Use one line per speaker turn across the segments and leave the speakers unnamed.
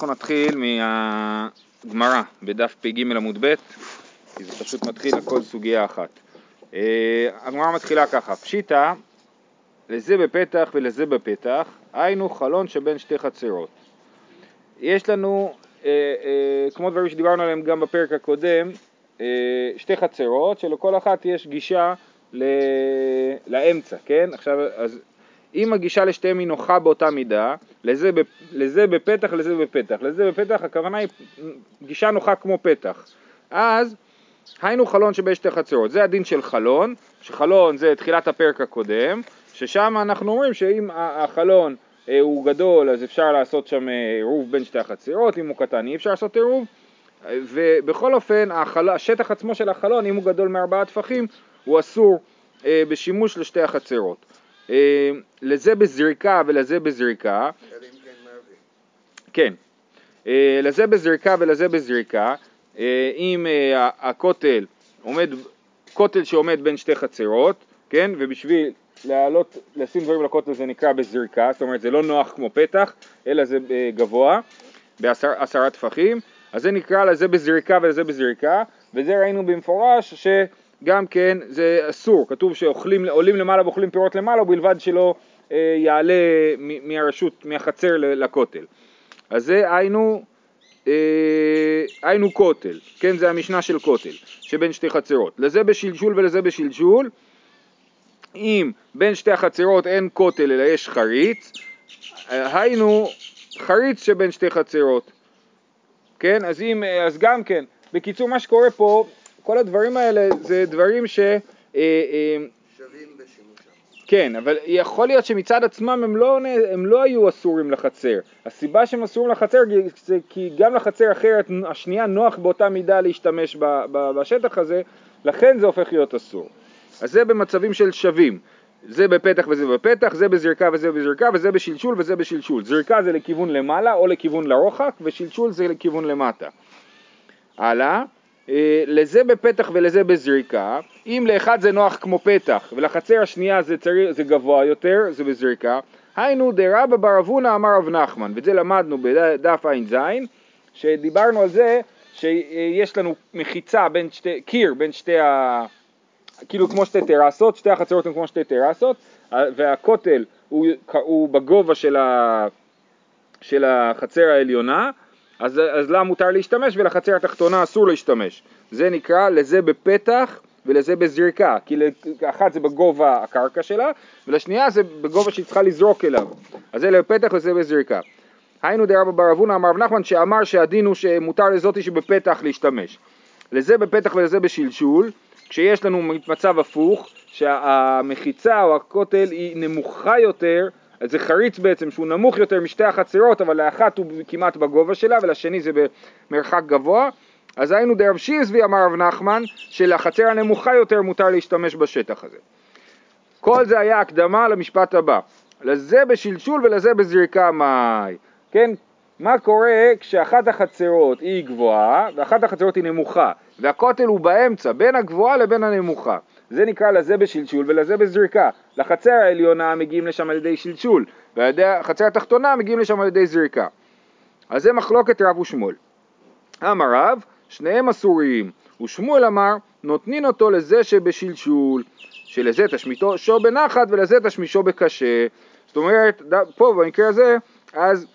אנחנו נתחיל מהגמרא בדף פג עמוד ב', כי זה פשוט מתחיל הכל סוגיה אחת. אה, הגמרא מתחילה ככה, פשיטא, לזה בפתח ולזה בפתח, היינו חלון שבין שתי חצרות. יש לנו, אה, אה, כמו דברים שדיברנו עליהם גם בפרק הקודם, שתי חצרות שלכל אחת יש גישה לאמצע, כן? עכשיו, אז אם הגישה לשתיהם היא נוחה באותה מידה, לזה, לזה בפתח, לזה בפתח. לזה בפתח הכוונה היא גישה נוחה כמו פתח. אז היינו חלון שבין שתי חצרות. זה הדין של חלון, שחלון זה תחילת הפרק הקודם, ששם אנחנו אומרים שאם החלון אה, הוא גדול אז אפשר לעשות שם אה, עירוב בין שתי החצרות, אם הוא קטן אי אפשר לעשות עירוב, ובכל אופן החל... השטח עצמו של החלון, אם הוא גדול מארבעה טפחים, הוא אסור אה, בשימוש לשתי החצרות. אה, לזה בזריקה ולזה בזריקה. כן. אה, לזה בזריקה ולזה בזריקה. אה, אם הכותל עומד, כותל שעומד בין שתי חצרות, כן, ובשביל לעלות, לשים דברים לכותל זה נקרא בזריקה, זאת אומרת זה לא נוח כמו פתח, אלא זה גבוה, בעשרה טפחים, אז זה נקרא לזה בזריקה ולזה בזריקה, וזה ראינו במפורש ש... גם כן זה אסור, כתוב שעולים למעלה ואוכלים פירות למעלה ובלבד שלא אה, יעלה מהרשות, מהחצר לכותל. אז זה היינו, אה, היינו כותל, כן זה המשנה של כותל, שבין שתי חצרות. לזה בשלשול ולזה בשלשול, אם בין שתי החצרות אין כותל אלא יש חריץ, אה, היינו חריץ שבין שתי חצרות, כן? אז, אם, אז גם כן, בקיצור מה שקורה פה כל הדברים האלה זה דברים ש... אה,
אה, שווים בשימושם.
כן, אבל יכול להיות שמצד עצמם הם לא, הם לא היו אסורים לחצר. הסיבה שהם אסורים לחצר זה כי גם לחצר אחרת, השנייה נוח באותה מידה להשתמש בשטח הזה, לכן זה הופך להיות אסור. אז זה במצבים של שווים. זה בפתח וזה בפתח, זה בזרקה וזה בזרקה, וזה בשלשול וזה בשלשול. זרקה זה לכיוון למעלה או לכיוון לרוחק, ושלשול זה לכיוון למטה. הלאה. אה, לזה בפתח ולזה בזריקה, אם לאחד זה נוח כמו פתח ולחצר השנייה זה, צרי, זה גבוה יותר, זה בזריקה, היינו דרבא בר אבונה אמר רב נחמן, ואת זה למדנו בדף ע"ז, שדיברנו על זה שיש לנו מחיצה בין שתי, קיר בין שתי ה... כאילו כמו שתי טרסות, שתי החצרות הן כמו שתי טרסות, והכותל הוא, הוא בגובה של, ה, של החצר העליונה, אז, אז לה מותר להשתמש ולחצר התחתונה אסור להשתמש. זה נקרא לזה בפתח ולזה בזריקה, כי לאחת זה בגובה הקרקע שלה, ולשנייה זה בגובה שהיא צריכה לזרוק אליו. אז זה לפתח וזה בזריקה. היינו דרבא בר אבונה אמר רב נחמן שאמר שהדין הוא שמותר לזאתי שבפתח להשתמש. לזה בפתח ולזה בשלשול, כשיש לנו מצב הפוך, שהמחיצה או הכותל היא נמוכה יותר זה חריץ בעצם שהוא נמוך יותר משתי החצרות, אבל לאחת הוא כמעט בגובה שלה ולשני זה במרחק גבוה. אז היינו דרב שיזבי אמר רב נחמן שלחצר הנמוכה יותר מותר להשתמש בשטח הזה. כל זה היה הקדמה למשפט הבא. לזה בשלשול ולזה בזריקה מאי. כן, מה קורה כשאחת החצרות היא גבוהה ואחת החצרות היא נמוכה והכותל הוא באמצע בין הגבוהה לבין הנמוכה זה נקרא לזה בשלשול ולזה בזריקה. לחצר העליונה מגיעים לשם על ידי שלשול, והחצר התחתונה מגיעים לשם על ידי זריקה. אז זה מחלוקת רב ושמואל. אמר רב, שניהם אסוריים, ושמואל אמר, נותנין אותו לזה שבשלשול, שלזה תשמישו בנחת ולזה תשמישו בקשה. זאת אומרת, פה במקרה הזה, אז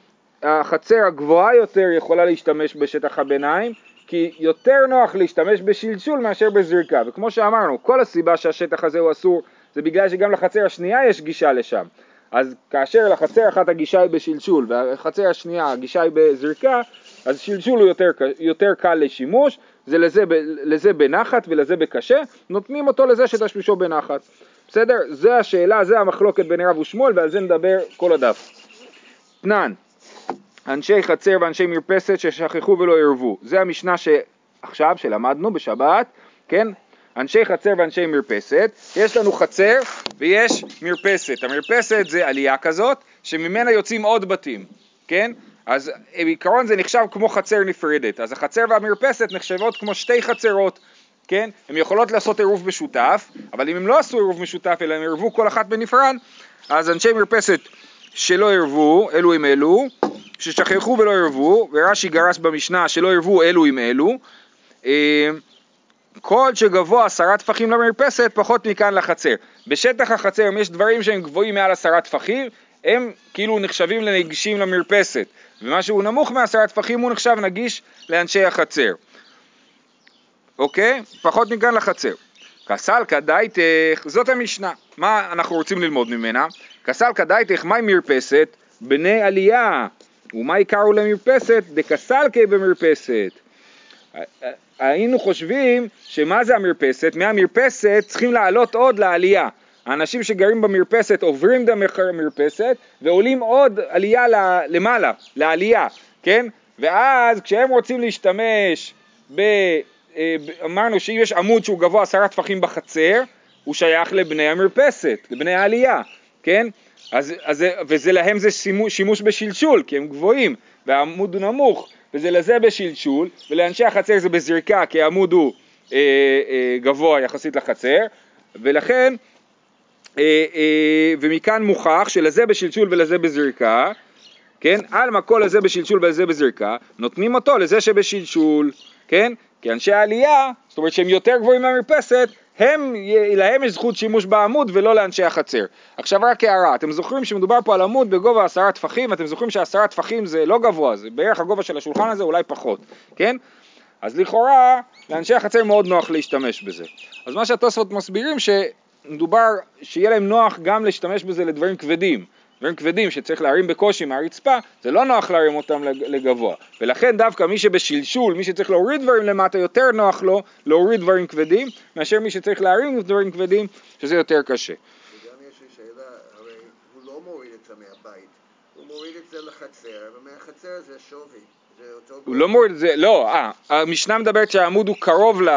החצר הגבוהה יותר יכולה להשתמש בשטח הביניים, כי יותר נוח להשתמש בשלשול מאשר בזריקה, וכמו שאמרנו, כל הסיבה שהשטח הזה הוא אסור זה בגלל שגם לחצר השנייה יש גישה לשם. אז כאשר לחצר אחת הגישה היא בשלשול והחצר השנייה הגישה היא בזריקה, אז שלשול הוא יותר, יותר קל לשימוש, זה לזה, לזה בנחת ולזה בקשה, נותנים אותו לזה שתשמישו בנחת. בסדר? זה השאלה, זה המחלוקת בין רב ושמואל ועל זה נדבר כל הדף. תנן, אנשי חצר ואנשי מרפסת ששכחו ולא ערבו. זה המשנה שעכשיו, שלמדנו בשבת, כן? אנשי חצר ואנשי מרפסת, יש לנו חצר ויש מרפסת. המרפסת זה עלייה כזאת, שממנה יוצאים עוד בתים, כן? אז בעיקרון זה נחשב כמו חצר נפרדת. אז החצר והמרפסת נחשבות כמו שתי חצרות, כן? הן יכולות לעשות עירוב משותף, אבל אם הם לא עשו עירוב משותף אלא הם עירבו כל אחת בנפרד, אז אנשי מרפסת שלא עירבו, אלו עם אלו, ששכחו ולא ירבו, ורש"י גרס במשנה שלא ירבו אלו עם אלו, אה, כל שגבוה עשרה טפחים למרפסת, פחות מכאן לחצר. בשטח החצר, אם יש דברים שהם גבוהים מעל עשרה טפחים, הם כאילו נחשבים לנגישים למרפסת, ומה שהוא נמוך מעשרה טפחים הוא נחשב נגיש לאנשי החצר. אוקיי? פחות מכאן לחצר. כסלקא דייתך, זאת המשנה. מה אנחנו רוצים ללמוד ממנה? כסלקא דייתך, מהי מרפסת? בני עלייה. ומה יקרו למרפסת? דקסלקי במרפסת. היינו חושבים שמה זה המרפסת? מהמרפסת צריכים לעלות עוד לעלייה. האנשים שגרים במרפסת עוברים דרך המרפסת ועולים עוד עלייה למעלה, לעלייה, כן? ואז כשהם רוצים להשתמש ב... אה, אמרנו שאם יש עמוד שהוא גבוה עשרה טפחים בחצר, הוא שייך לבני המרפסת, לבני העלייה, כן? אז, אז, וזה להם זה שימוש, שימוש בשלשול, כי הם גבוהים, והעמוד הוא נמוך, וזה לזה בשלשול, ולאנשי החצר זה בזריקה, כי העמוד הוא אה, אה, גבוה יחסית לחצר, ולכן, אה, אה, ומכאן מוכח שלזה בשלשול ולזה בזריקה, כן? על מקול לזה בשלשול ולזה בזריקה, נותנים אותו לזה שבשלשול, כן? כי אנשי העלייה, זאת אומרת שהם יותר גבוהים מהמרפסת, הם, להם יש זכות שימוש בעמוד ולא לאנשי החצר. עכשיו רק הערה, אתם זוכרים שמדובר פה על עמוד בגובה עשרה טפחים, אתם זוכרים שעשרה טפחים זה לא גבוה, זה בערך הגובה של השולחן הזה, אולי פחות, כן? אז לכאורה, לאנשי החצר מאוד נוח להשתמש בזה. אז מה שהתוספות מסבירים שמדובר, שיהיה להם נוח גם להשתמש בזה לדברים כבדים. דברים כבדים שצריך להרים בקושי מהרצפה, זה לא נוח להרים אותם לגבוה. ולכן דווקא מי שבשלשול, מי שצריך להוריד דברים למטה, יותר נוח לו להוריד דברים כבדים, מאשר מי שצריך להרים דברים כבדים, שזה יותר קשה.
וגם יש לי שאלה, הרי הוא לא מוריד את זה מהבית, הוא מוריד את זה לחצר, ומהחצר זה שווי.
הוא לא מוריד את זה, לא, אה, המשנה מדברת שהעמוד הוא קרוב ל...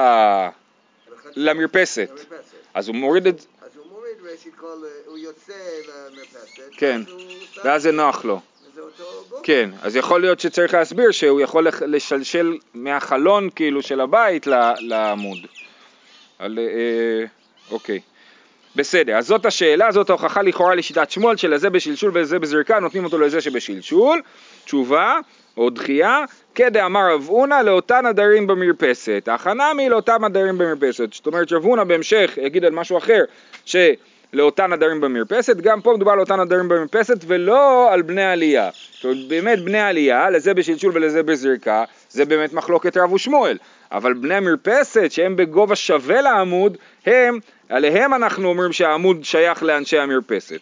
למרפסת. אז הוא מוריד את זה...
ראשית כל, אה, הוא יוצא למרפסת,
כן, ואז זה נוח לו. כן, אז יכול להיות שצריך להסביר שהוא יכול לשלשל מהחלון כאילו של הבית לעמוד. על, אה, אוקיי. בסדר, אז זאת השאלה, זאת ההוכחה לכאורה לשיטת שמואל שלזה בשלשול ולזה בזריקה, נותנים אותו לזה שבשלשול. תשובה או דחייה, כדאמר רב הונא לאותן הדרים במרפסת. הכנה מי לאותם הדרים במרפסת. זאת אומרת רב הונא בהמשך יגיד על משהו אחר, ש... לאותן הדרים במרפסת, גם פה מדובר על אותן הדרים במרפסת ולא על בני עלייה. זאת אומרת, באמת בני עלייה, לזה בשלשול ולזה בזריקה, זה באמת מחלוקת רב ושמואל. אבל בני המרפסת, שהם בגובה שווה לעמוד, הם, עליהם אנחנו אומרים שהעמוד שייך לאנשי המרפסת.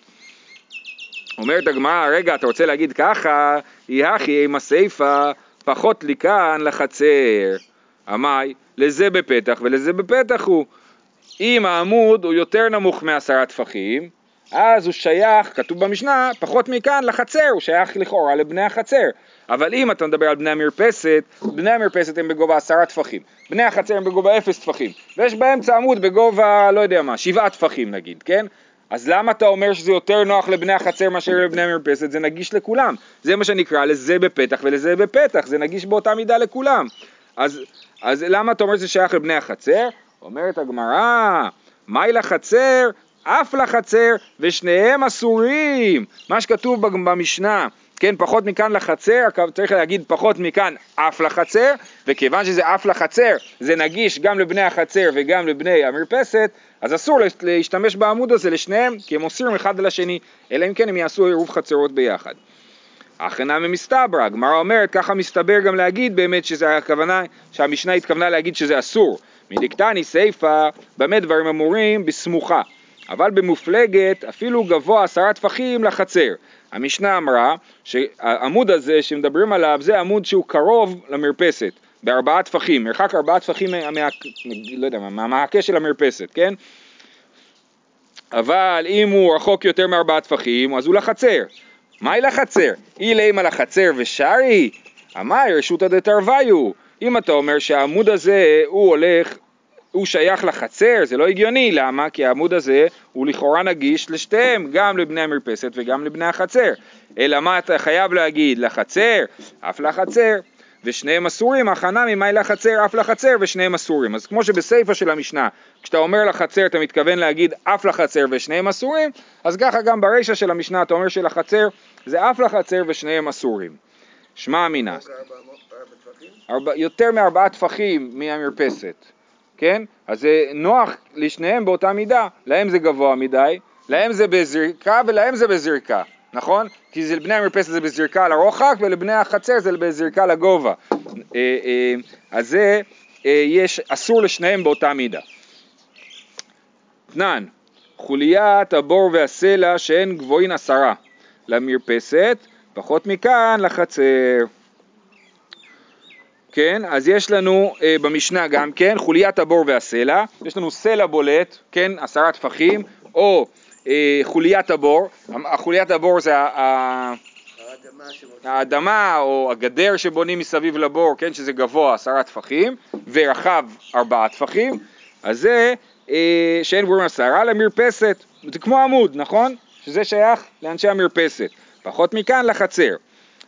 אומרת הגמרא, רגע, אתה רוצה להגיד ככה, יחי עם הסיפה, פחות לי כאן לחצר. עמי, לזה בפתח ולזה בפתח הוא. אם העמוד הוא יותר נמוך מעשרה טפחים, אז הוא שייך, כתוב במשנה, פחות מכאן לחצר, הוא שייך לכאורה לבני החצר. אבל אם אתה מדבר על בני המרפסת, בני המרפסת הם בגובה עשרה טפחים, בני החצר הם בגובה אפס טפחים, ויש באמצע עמוד בגובה, לא יודע מה, שבעה טפחים נגיד, כן? אז למה אתה אומר שזה יותר נוח לבני החצר מאשר לבני המרפסת? זה נגיש לכולם. זה מה שנקרא לזה בפתח ולזה בפתח, זה נגיש באותה מידה לכולם. אז, אז למה אתה אומר שזה שייך לבני החצר? אומרת הגמרא, מהי לחצר? אף לחצר, ושניהם אסורים. מה שכתוב במשנה, כן, פחות מכאן לחצר, צריך להגיד פחות מכאן אף לחצר, וכיוון שזה אף לחצר, זה נגיש גם לבני החצר וגם לבני המרפסת, אז אסור להשתמש בעמוד הזה לשניהם, כי הם אוסרים אחד על השני, אלא אם כן הם יעשו עירוב חצרות ביחד. הכנה ממסתברא, הגמרא אומרת, ככה מסתבר גם להגיד באמת שזה הכוונה, שהמשנה התכוונה להגיד שזה אסור. מדקתני סיפא, במה דברים אמורים? בסמוכה. אבל במופלגת אפילו גבוה עשרה טפחים לחצר. המשנה אמרה שהעמוד הזה שמדברים עליו זה עמוד שהוא קרוב למרפסת, בארבעה טפחים, מרחק ארבעה טפחים מה, לא יודע, מהמעקה של המרפסת, כן? אבל אם הוא רחוק יותר מארבעה טפחים, אז הוא לחצר. מהי לחצר? אילימה לחצר ושרי? אמר רשותא דתרוויו. אם אתה אומר שהעמוד הזה הוא הולך, הוא שייך לחצר, זה לא הגיוני, למה? כי העמוד הזה הוא לכאורה נגיש לשתיהם, גם לבני המרפסת וגם לבני החצר. אלא מה אתה חייב להגיד? לחצר, אף לחצר. ושניהם אסורים, הכנה ממאי לחצר, אף לחצר, ושניהם אסורים. אז כמו שבסיפא של המשנה, כשאתה אומר לחצר אתה מתכוון להגיד אף לחצר ושניהם אסורים, אז ככה גם ברישא של המשנה אתה אומר שלחצר זה אף לחצר ושניהם אסורים. שמע אמינא,
ארבע
יותר מארבעה טפחים מהמרפסת, כן? אז זה נוח לשניהם באותה מידה, להם זה גבוה מדי, להם זה בזריקה ולהם זה בזריקה, נכון? כי זה לבני המרפסת זה בזריקה לרוחק ולבני החצר זה בזריקה לגובה. אה, אה, אז זה, אה, יש, אסור לשניהם באותה מידה. תנן, חוליית הבור והסלע שהן גבוהין עשרה למרפסת, פחות מכאן לחצר. כן, אז יש לנו אה, במשנה גם כן חוליית הבור והסלע, יש לנו סלע בולט, כן, עשרה טפחים, או אה, חוליית הבור, החוליית הבור זה ה- ה-
האדמה
או הגדר שבונים מסביב לבור, כן, שזה גבוה עשרה טפחים ורחב ארבעה טפחים, אז זה אה, שאין גבוהים עשרה למרפסת, זה כמו עמוד, נכון? שזה שייך לאנשי המרפסת, פחות מכאן לחצר.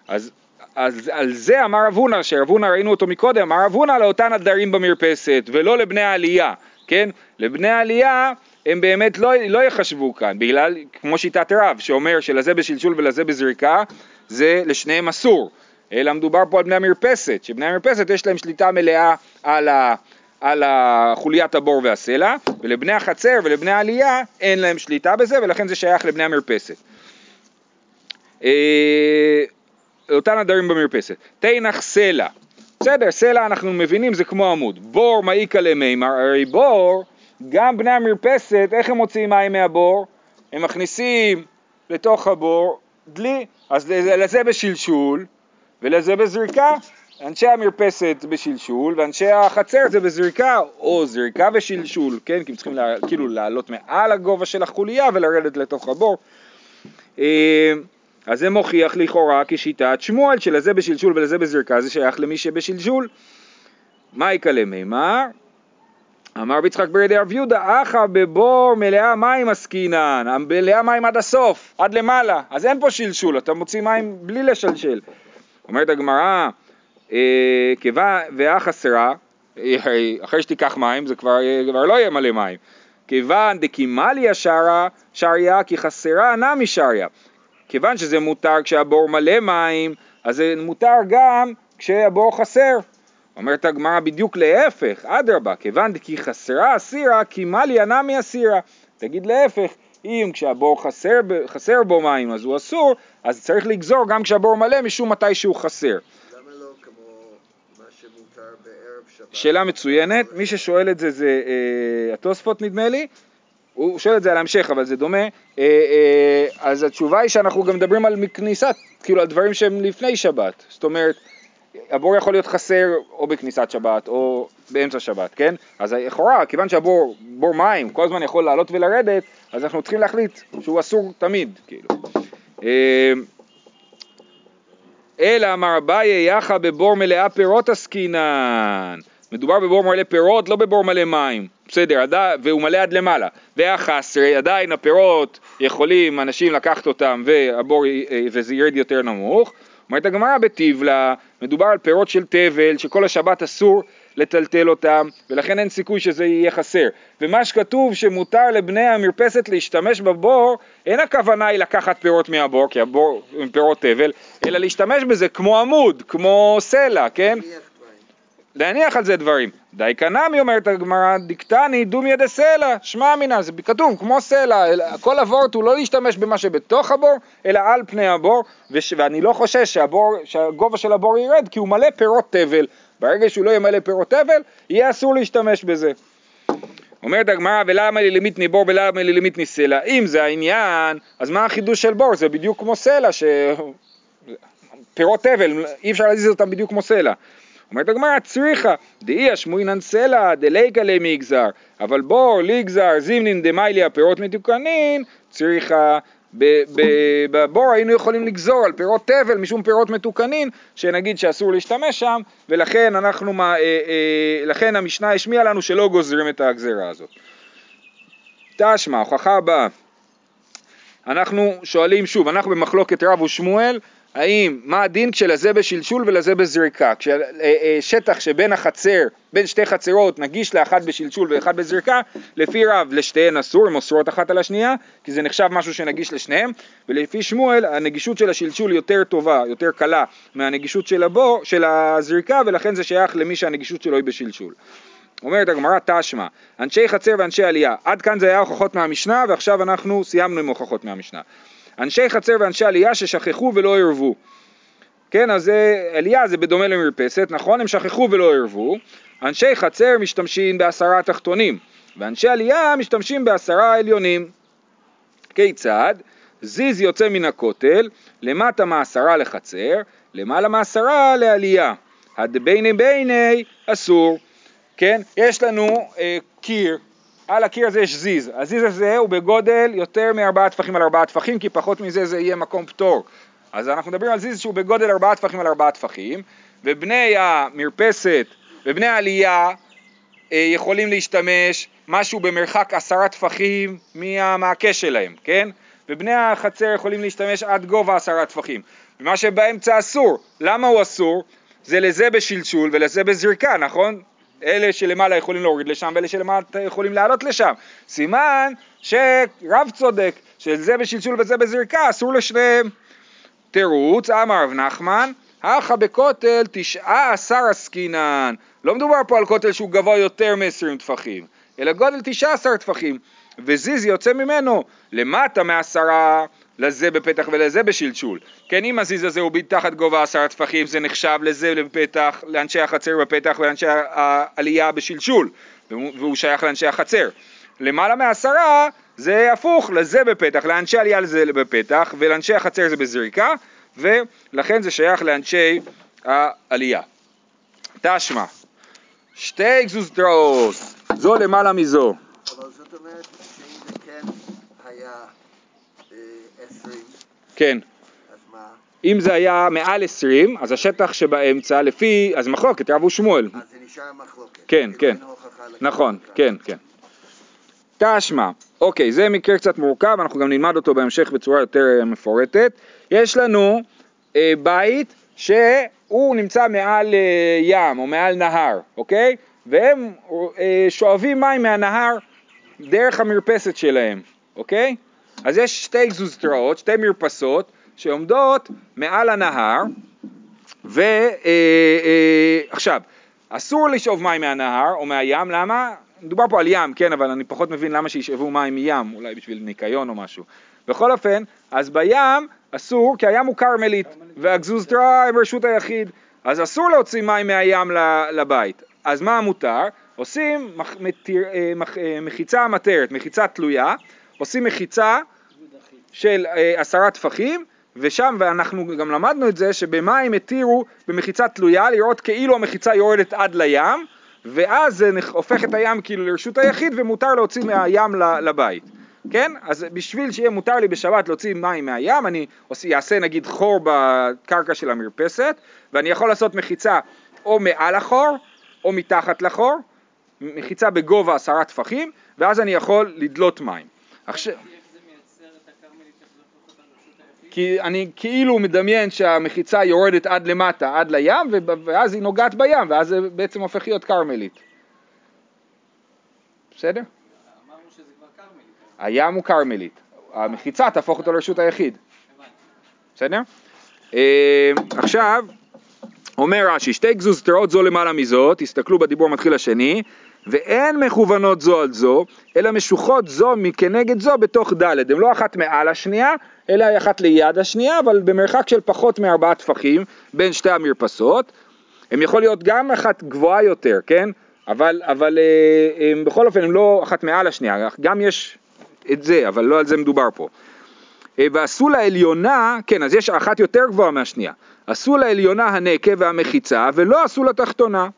אז, אז על זה אמר רב הונא, שרב הונא ראינו אותו מקודם, אמר רב הונא לאותן הדרים במרפסת ולא לבני העלייה, כן? לבני העלייה הם באמת לא, לא יחשבו כאן, בגלל, כמו שיטת רב, שאומר שלזה בשלשול ולזה בזריקה, זה לשניהם אסור, אלא מדובר פה על בני המרפסת, שבני המרפסת יש להם שליטה מלאה על, ה, על החוליית הבור והסלע, ולבני החצר ולבני העלייה אין להם שליטה בזה, ולכן זה שייך לבני המרפסת. אה, אותן הדרים במרפסת. תנח סלע, בסדר, סלע אנחנו מבינים זה כמו עמוד. בור מעיקה למימר, הרי בור, גם בני המרפסת, איך הם מוציאים מים מהבור? הם מכניסים לתוך הבור דלי, אז לזה, בשלשול ולזה בזריקה. אנשי המרפסת בשלשול ואנשי החצר זה בזריקה או זריקה ושלשול, כן? כי הם צריכים לה, כאילו לעלות מעל הגובה של החוליה ולרדת לתוך הבור. אז זה מוכיח לכאורה כשיטת שמואל שלזה בשלשול ולזה בזריקה זה שייך למי שבשלשול. מה יקלה מימר? אמר ביצחק ברדי רב יהודה, אחא בבור מלאה מים עסקינן, מלאה מים עד הסוף, עד למעלה, אז אין פה שלשול, אתה מוציא מים בלי לשלשל. אומרת הגמרא, אה, כיוון ואה חסרה, אה, אחרי שתיקח מים זה כבר, אה, כבר לא יהיה מלא מים. כיוון דקימליה שרה, שריה כי חסרה נמי שריה. כיוון שזה מותר כשהבור מלא מים, אז זה מותר גם כשהבור חסר. אומרת הגמרא בדיוק להפך, אדרבה, כיוון כי חסרה אסירה, כי מליה נמי אסירה. תגיד להפך, אם כשהבור חסר, חסר בו מים אז הוא אסור, אז צריך לגזור גם כשהבור מלא משום מתי שהוא חסר.
למה לא כמו מה שמותר בערב שבת?
שאלה מצוינת, מי ששואל את זה זה אה, התוספות נדמה לי, הוא שואל את זה על ההמשך אבל זה דומה, אה, אה, אז התשובה היא שאנחנו גם מדברים על כניסת, כאילו על דברים שהם לפני שבת, זאת אומרת הבור יכול להיות חסר או בכניסת שבת או באמצע שבת, כן? אז לכאורה, כיוון שהבור בור מים כל הזמן יכול לעלות ולרדת, אז אנחנו צריכים להחליט שהוא אסור תמיד, כאילו. אה, אלא אמר אביי יחא בבור מלאה פירות עסקינן. מדובר בבור מלא פירות, לא בבור מלא מים. בסדר, עדי, והוא מלא עד למעלה. והחסרי, עדיין הפירות יכולים אנשים לקחת אותם והבור, אה, וזה ירד יותר נמוך. אומרת הגמרא בטיבלה, מדובר על פירות של תבל, שכל השבת אסור לטלטל אותם, ולכן אין סיכוי שזה יהיה חסר. ומה שכתוב שמותר לבני המרפסת להשתמש בבור, אין הכוונה היא לקחת פירות מהבור, כי הבור הם פירות תבל, אלא להשתמש בזה כמו עמוד, כמו סלע, כן? להניח על זה דברים. די קנמי אומרת הגמרא, דיקטני דומיה דסלע, שמע אמינא, זה כתוב כמו סלע, כל הוורט הוא לא להשתמש במה שבתוך הבור, אלא על פני הבור, וש, ואני לא חושש שהבור, שהגובה של הבור ירד, כי הוא מלא פירות תבל. ברגע שהוא לא ימלא פירות תבל, יהיה אסור להשתמש בזה. אומרת הגמרא, ולמה לי למיתני בור ולמה לי למיתני סלע? אם זה העניין, אז מה החידוש של בור? זה בדיוק כמו סלע, ש... פירות תבל, אי אפשר להזיז אותם בדיוק כמו סלע. אומרת הגמרא, צריכה, דאי השמועינן סלע, דליקה למגזר, אבל בור, ליגזר, זימנין דמייליה, פירות מתוקנין, צריכה, בבור היינו יכולים לגזור על פירות תבל משום פירות מתוקנין, שנגיד שאסור להשתמש שם, ולכן אנחנו, אה, אה, לכן המשנה השמיעה לנו שלא גוזרים את הגזרה הזאת. תשמע, הוכחה הבאה. אנחנו שואלים שוב, אנחנו במחלוקת רב ושמואל, האם, מה הדין כשלזה בשלשול ולזה בזריקה? כששטח שבין החצר, בין שתי חצרות נגיש לאחד בשלשול ואחד בזריקה, לפי רב לשתיהן אסור, הן אוסרות אחת על השנייה, כי זה נחשב משהו שנגיש לשניהם, ולפי שמואל הנגישות של השלשול יותר טובה, יותר קלה מהנגישות של, הבור, של הזריקה, ולכן זה שייך למי שהנגישות שלו היא בשלשול. אומרת הגמרא תשמע, אנשי חצר ואנשי עלייה, עד כאן זה היה הוכחות מהמשנה ועכשיו אנחנו סיימנו עם הוכחות מהמשנה. אנשי חצר ואנשי עלייה ששכחו ולא ערבו. כן, אז עלייה זה בדומה למרפסת, נכון? הם שכחו ולא ערבו. אנשי חצר משתמשים בעשרה תחתונים, ואנשי עלייה משתמשים בעשרה עליונים. כיצד? זיז יוצא מן הכותל, למטה מעשרה לחצר, למעלה מעשרה לעלייה. הדביני ביני אסור. כן? יש לנו אה, קיר, על הקיר הזה יש זיז, הזיז הזה הוא בגודל יותר מארבעה טפחים על ארבעה טפחים, כי פחות מזה זה יהיה מקום פטור. אז אנחנו מדברים על זיז שהוא בגודל ארבעה טפחים על ארבעה טפחים, ובני המרפסת ובני העלייה אה, יכולים להשתמש משהו במרחק עשרה טפחים מהמעקה שלהם, כן? ובני החצר יכולים להשתמש עד גובה עשרה טפחים. ומה שבאמצע אסור, למה הוא אסור? זה לזה בשלשול ולזה בזריקה, נכון? אלה שלמעלה יכולים להוריד לשם ואלה שלמטה יכולים לעלות לשם. סימן שרב צודק, שזה בשלשול וזה בזריקה, אסור לשניהם. תירוץ, אמר רב נחמן, הכה בכותל תשעה עשר עסקינן. לא מדובר פה על כותל שהוא גבוה יותר מ-20 טפחים, אלא גודל תשעה עשר טפחים. וזיז יוצא ממנו למטה מעשרה לזה בפתח ולזה בשלשול. כן, אם הזיז הזה הוא מתחת גובה עשרה טפחים, זה נחשב לזה בפתח, לאנשי החצר בפתח ולאנשי העלייה בשלשול, והוא שייך לאנשי החצר. למעלה מעשרה זה הפוך, לזה בפתח, לאנשי עלייה לזה בפתח, ולאנשי החצר זה בזריקה, ולכן זה שייך לאנשי העלייה. תשמע, שתי גזוזתראות, זו למעלה מזו.
אבל זאת אומרת שאם זה כן היה
כן.
אז מה?
אם זה היה מעל 20, אז השטח שבאמצע, לפי, אז מחלוקת, רב ושמואל.
אז זה נשאר מחלוקת.
כן,
כאילו
כן. נכון. כן, כן. תשמע, אוקיי, זה מקרה קצת מורכב, אנחנו גם נלמד אותו בהמשך בצורה יותר אה, מפורטת. יש לנו אה, בית שהוא נמצא מעל אה, ים או מעל נהר, אוקיי? והם אה, שואבים מים מהנהר דרך המרפסת שלהם, אוקיי? אז יש שתי גזוזתראות, שתי מרפסות, שעומדות מעל הנהר, ועכשיו, אסור לשאוב מים מהנהר או מהים, למה? מדובר פה על ים, כן, אבל אני פחות מבין למה שישאבו מים מים, אולי בשביל ניקיון או משהו. בכל אופן, אז בים אסור, כי הים הוא כרמלית, והגזוזתרה הם רשות היחיד, אז אסור להוציא מים מהים לבית. אז מה מותר? עושים מח, מתיר, אה, מח, אה, מחיצה מטרת, מחיצה תלויה, עושים מחיצה של אה, עשרה טפחים, ושם, ואנחנו גם למדנו את זה, שבמים התירו במחיצה תלויה לראות כאילו המחיצה יורדת עד לים, ואז זה הופך את הים כאילו לרשות היחיד ומותר להוציא מהים לבית. כן? אז בשביל שיהיה מותר לי בשבת להוציא מים מהים, אני אעשה נגיד חור בקרקע של המרפסת, ואני יכול לעשות מחיצה או מעל החור או מתחת לחור, מחיצה בגובה עשרה טפחים, ואז אני יכול לדלות מים. כי אני כאילו מדמיין שהמחיצה יורדת עד למטה, עד לים, ואז היא נוגעת בים, ואז זה בעצם הופך להיות כרמלית. בסדר? הים הוא כרמלית, המחיצה תהפוך אותו לרשות היחיד. בסדר? אה, עכשיו, אומר רש"י, שתי גזוזתרות זו למעלה מזו, תסתכלו בדיבור המתחיל השני, ואין מכוונות זו על זו, אלא משוחות זו מכנגד זו בתוך ד', הן לא אחת מעל השנייה, אלא היא אחת ליד השנייה, אבל במרחק של פחות מארבעה טפחים בין שתי המרפסות. הן יכול להיות גם אחת גבוהה יותר, כן? אבל, אבל אה, הם, בכל אופן הן לא אחת מעל השנייה, גם יש את זה, אבל לא על זה מדובר פה. אה, ועשו לעליונה, כן, אז יש אחת יותר גבוהה מהשנייה, עשו לעליונה הנקב והמחיצה ולא עשו לתחתונה.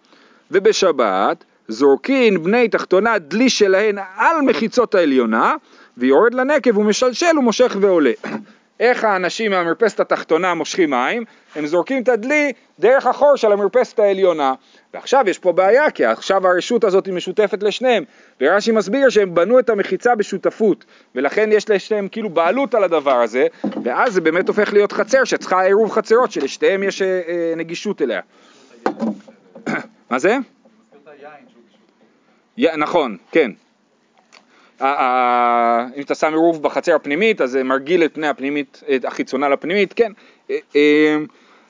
ובשבת זורקין בני תחתונה דלי שלהן על מחיצות העליונה, ויורד לנקב ומשלשל ומושך ועולה. איך האנשים מהמרפסת התחתונה מושכים מים? הם זורקים את הדלי דרך החור של המרפסת העליונה. ועכשיו יש פה בעיה, כי עכשיו הרשות הזאת היא משותפת לשניהם, ורש"י מסביר שהם בנו את המחיצה בשותפות, ולכן יש לשניהם כאילו בעלות על הדבר הזה, ואז זה באמת הופך להיות חצר שצריכה עירוב חצרות, שלשתיהם יש אה, אה, נגישות אליה. מה זה? נכון, כן. אם אתה שם עירוב בחצר הפנימית, אז זה מרגיל את פני הפנימית, את החיצונה לפנימית, כן. אה, אה,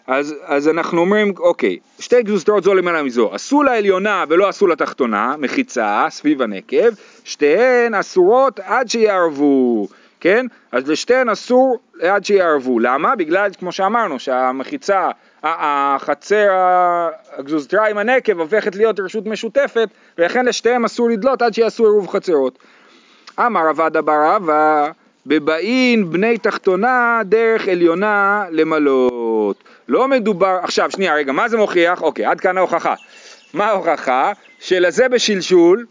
אז, אז אנחנו אומרים, אוקיי, שתי גזוסטרות זו למעלה מזו, עשו לעליונה ולא עשו לתחתונה, מחיצה סביב הנקב, שתיהן אסורות עד שיערבו, כן? אז לשתיהן אסור עד שיערבו, למה? בגלל, כמו שאמרנו, שהמחיצה, החצר, הגזוזתרה עם הנקב הופכת להיות רשות משותפת, ולכן לשתיהם אסור לדלות עד שיעשו עירוב חצרות. אמר עבד אבר רבא, בבאין בני תחתונה דרך עליונה למלות. לא מדובר, עכשיו שנייה רגע, מה זה מוכיח? אוקיי, עד כאן ההוכחה. מה ההוכחה? שלזה בשלשול,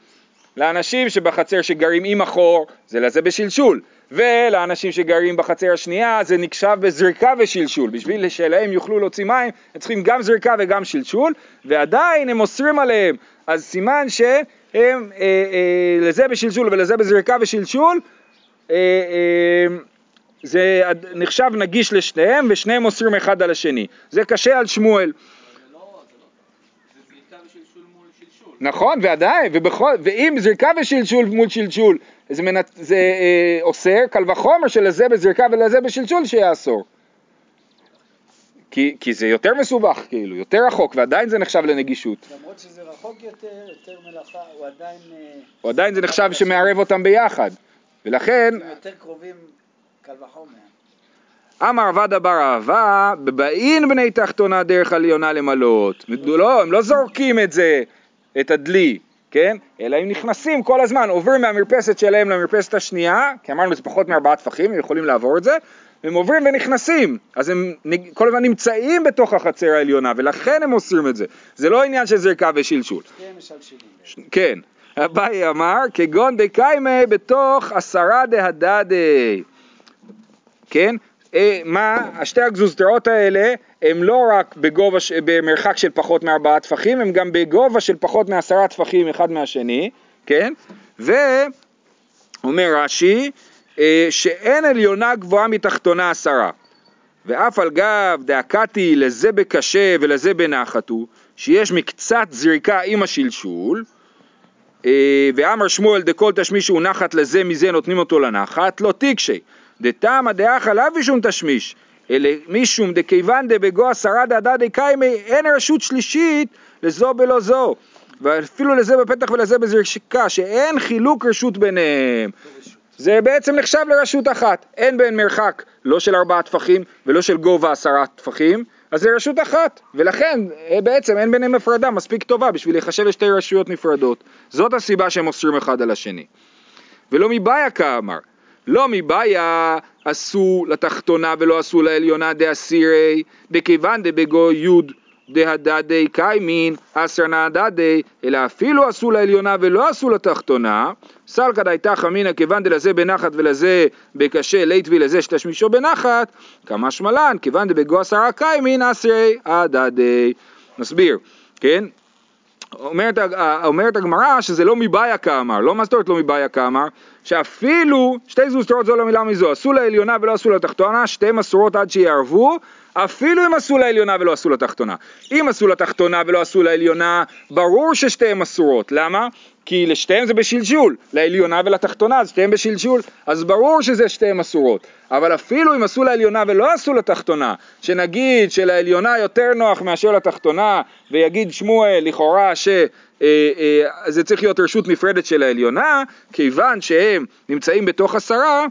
לאנשים שבחצר שגרים עם החור, זה לזה בשלשול. ולאנשים שגרים בחצר השנייה זה נחשב בזריקה ושלשול. בשביל שלהם יוכלו להוציא מים, הם צריכים גם זריקה וגם שלשול, ועדיין הם אוסרים עליהם. אז סימן שהם אה, אה, לזה בשלשול ולזה בזריקה ושלשול, אה, אה, זה נחשב נגיש לשניהם ושניהם אוסרים אחד על השני. זה קשה על שמואל.
זה לא, זה לא, זה זריקה ושלשול מול שלשול.
נכון, ועדיין, ובכל, ואם זריקה ושלשול מול שלשול, זה, מנ... זה אה, אוסר, קל וחומר שלזה בזריקה ולזה בשלשול שיאסור. כי, כי זה יותר מסובך, כאילו, יותר רחוק, ועדיין זה נחשב לנגישות.
למרות שזה רחוק יותר, יותר מלאכה, הוא עדיין... אה,
או עדיין זה נחשב שמערב אותם ביחד. ולכן,
הם יותר קרובים קל וחומר.
אמר עבד אבר אהבה, בבאין בני תחתונה דרך עליונה למלות. לא, הם לא זורקים את זה, את הדלי, כן? אלא הם נכנסים כל הזמן, עוברים מהמרפסת שלהם למרפסת השנייה, כי אמרנו זה פחות מארבעה טפחים, הם יכולים לעבור את זה, הם עוברים ונכנסים, אז הם כל הזמן נמצאים בתוך החצר העליונה, ולכן הם אוסרים את זה. זה לא עניין של זריקה ושלשול.
שניהם משלשלים.
כן, אביי אמר, כגון דקיימי בתוך עשרה דהדדי. כן? אה, מה, השתי הגזוזתרות האלה הם לא רק בגובה, במרחק של פחות מארבעה טפחים, הם גם בגובה של פחות מעשרה טפחים אחד מהשני, כן? ואומר רש"י, אה, שאין עליונה גבוהה מתחתונה עשרה. ואף על גב דאקתי לזה בקשה ולזה בנחת הוא, שיש מקצת זריקה עם השלשול, אה, ואמר שמואל דכל תשמישו נחת לזה מזה נותנים אותו לנחת, לא תיקשי, דתמא דאחא לאו משום תשמיש, אלא משום דכיוון דבגו עשרה דעדה דקיימי אין רשות שלישית לזו בלא זו, ואפילו לזה בפתח ולזה בזריקה, שאין חילוק רשות ביניהם. זה בעצם נחשב לרשות אחת, אין בין מרחק לא של ארבעה טפחים ולא של גובה עשרה טפחים, אז זה רשות אחת, ולכן אה, בעצם אין ביניהם הפרדה מספיק טובה בשביל להיחשב לשתי רשויות נפרדות. זאת הסיבה שהם אוסרים אחד על השני. ולא מבעיה כאמר, לא מבעיה עשו לתחתונה ולא עשו לעליונה דאסירי, דכיוון דבגו יוד דהדדי קיימין אסר נהדדי, אלא אפילו עשו לעליונה ולא עשו לתחתונה, סלקא דייתא חמינא כיוון דלזה בנחת ולזה בקשה לית ולזה שתשמישו בנחת, כמשמע לן, כיוון דבגו עשרה קיימין אסרי הדדי. נסביר, כן? אומרת, אומרת הגמרא שזה לא מבעיה כאמר, לא מה זאת אומרת לא מבעיה כאמר? שאפילו שתי זוזתרות זו למילה מזו, עשו לעליונה ולא עשו לתחתונה, שתיהן אסורות עד שיערבו, אפילו אם עשו לעליונה ולא עשו לתחתונה. אם עשו לתחתונה ולא עשו לעליונה, ברור ששתיהן אסורות, למה? כי לשתיהן זה בשלשול, לעליונה ולתחתונה, אז שתיהן בשלשול, אז ברור שזה שתיהן אסורות. אבל אפילו אם עשו לעליונה ולא עשו לתחתונה, שנגיד שלעליונה יותר נוח מאשר לתחתונה, ויגיד שמואל לכאורה שזה צריך להיות רשות נפרדת של העליונה, כיוון שהם נמצאים בתוך עשרה,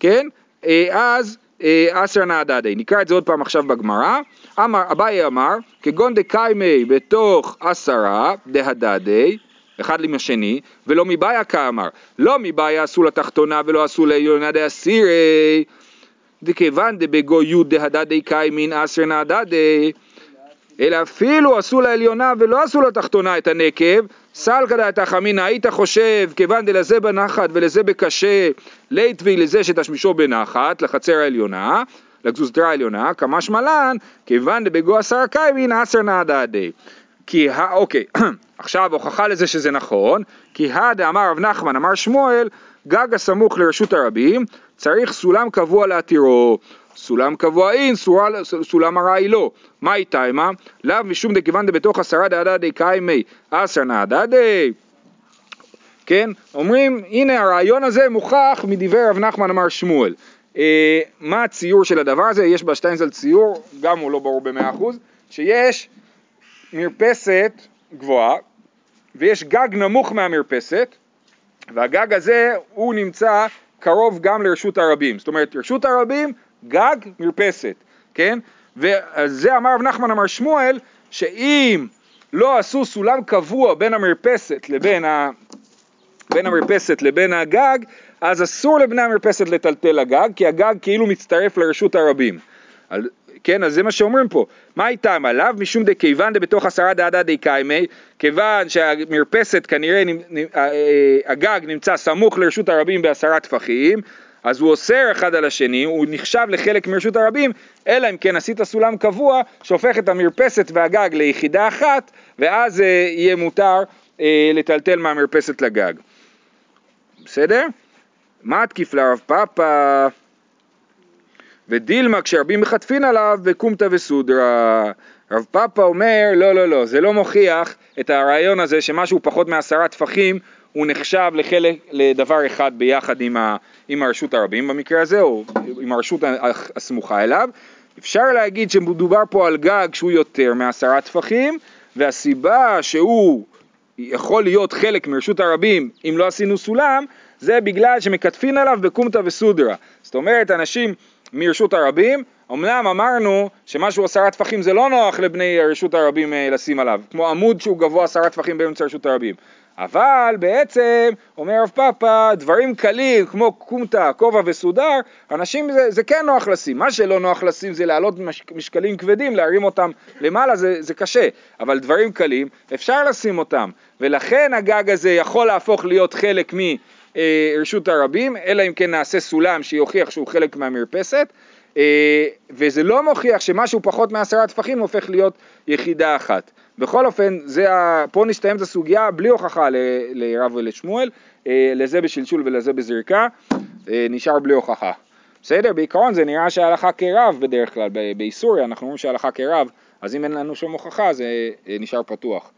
כן, אה, אז אה, אסר נהדדי. נקרא את זה עוד פעם עכשיו בגמרא. אמר, אביי אמר, כגון דקיימי בתוך עשרה דהדדי, אחד עם השני, ולא מבעיה כאמר, לא מבעיה עשו לתחתונה ולא עשו לעליונה דאסירי, דכיוון דבגו יוד דהדדי קיימין אסר נהדדי, אלא אפילו עשו לעליונה ולא עשו לתחתונה את הנקב, סלקא דעתא חמינא היית חושב כיוון דלזה בנחת ולזה בקשה לית לזה שתשמישו בנחת לחצר העליונה, לגזוזתרה העליונה, כמשמע לן כיוון דבגו עשר קיימין אסר נהדדי. כי ה... אוקיי, עכשיו הוכחה לזה שזה נכון, כי הא דאמר רב נחמן אמר שמואל, גג הסמוך לרשות הרבים, צריך סולם קבוע להתירו. סולם קבוע אין, סורל- סולם ארעי לא. מה איתה מה? לאו משום דכיוון דבתוך עשרה דעדדי קיימי עשר נעדדי. כן? אומרים, הנה הרעיון הזה מוכח מדברי רב נחמן אמר שמואל. אה, מה הציור של הדבר הזה? יש בשטיינזל ציור, גם הוא לא ברור במאה אחוז, שיש מרפסת גבוהה ויש גג נמוך מהמרפסת והגג הזה הוא נמצא קרוב גם לרשות הרבים, זאת אומרת רשות הרבים גג מרפסת, כן? ועל זה אמר רב נחמן אמר שמואל שאם לא עשו סולם קבוע בין המרפסת לבין ה... בין המרפסת לבין הגג, אז אסור לבני המרפסת לטלטל הגג, כי הגג כאילו מצטרף לרשות הרבים. על, כן, אז זה מה שאומרים פה. מה איתם עליו? משום דכיוון דבתוך עשרה דעדה די קיימי, כיוון שהמרפסת כנראה, אה, אה, הגג נמצא סמוך לרשות הרבים בעשרה טפחים, אז הוא אוסר אחד על השני, הוא נחשב לחלק מרשות הרבים, אלא אם כן עשית סולם קבוע שהופך את המרפסת והגג ליחידה אחת, ואז אה, יהיה מותר אה, לטלטל מהמרפסת לגג. בסדר? מה התקיף לרב פאפא? ודילמה כשרבים מחטפין עליו בקומתא וסודרא. רב פאפא אומר לא לא לא זה לא מוכיח את הרעיון הזה שמשהו פחות מעשרה טפחים הוא נחשב לחלק, לדבר אחד ביחד עם, ה, עם הרשות הרבים במקרה הזה או עם הרשות הסמוכה אליו. אפשר להגיד שמדובר פה על גג שהוא יותר מעשרה טפחים והסיבה שהוא יכול להיות חלק מרשות הרבים אם לא עשינו סולם זה בגלל שמקטפין עליו בקומתא וסודרא. זאת אומרת אנשים מרשות הרבים אמנם אמרנו שמשהו עשרה טפחים זה לא נוח לבני רשות הרבים אה, לשים עליו כמו עמוד שהוא גבוה עשרה טפחים באמצע רשות הרבים אבל בעצם, אומר רב פאפא, דברים קלים כמו קומתא, כובע וסודר, אנשים זה, זה כן נוח לשים. מה שלא נוח לשים זה להעלות מש, משקלים כבדים, להרים אותם למעלה, זה, זה קשה. אבל דברים קלים, אפשר לשים אותם. ולכן הגג הזה יכול להפוך להיות חלק מרשות הרבים, אלא אם כן נעשה סולם שיוכיח שהוא חלק מהמרפסת. אה, וזה לא מוכיח שמשהו פחות מעשרה טפחים הופך להיות יחידה אחת. בכל אופן, זה ה... פה נסתיימת הסוגיה בלי הוכחה לרב ולשמואל, אה, לזה בשלשול ולזה בזריקה, אה, נשאר בלי הוכחה. בסדר? בעיקרון זה נראה שההלכה כרב בדרך כלל, באיסוריה אנחנו אומרים שההלכה כרב, אז אם אין לנו שום הוכחה זה אה, נשאר פתוח.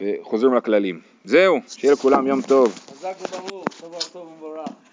וחוזרים לכללים. זהו, שיהיה לכולם יום טוב.
חזק וברור, שבוע טוב ומבורך.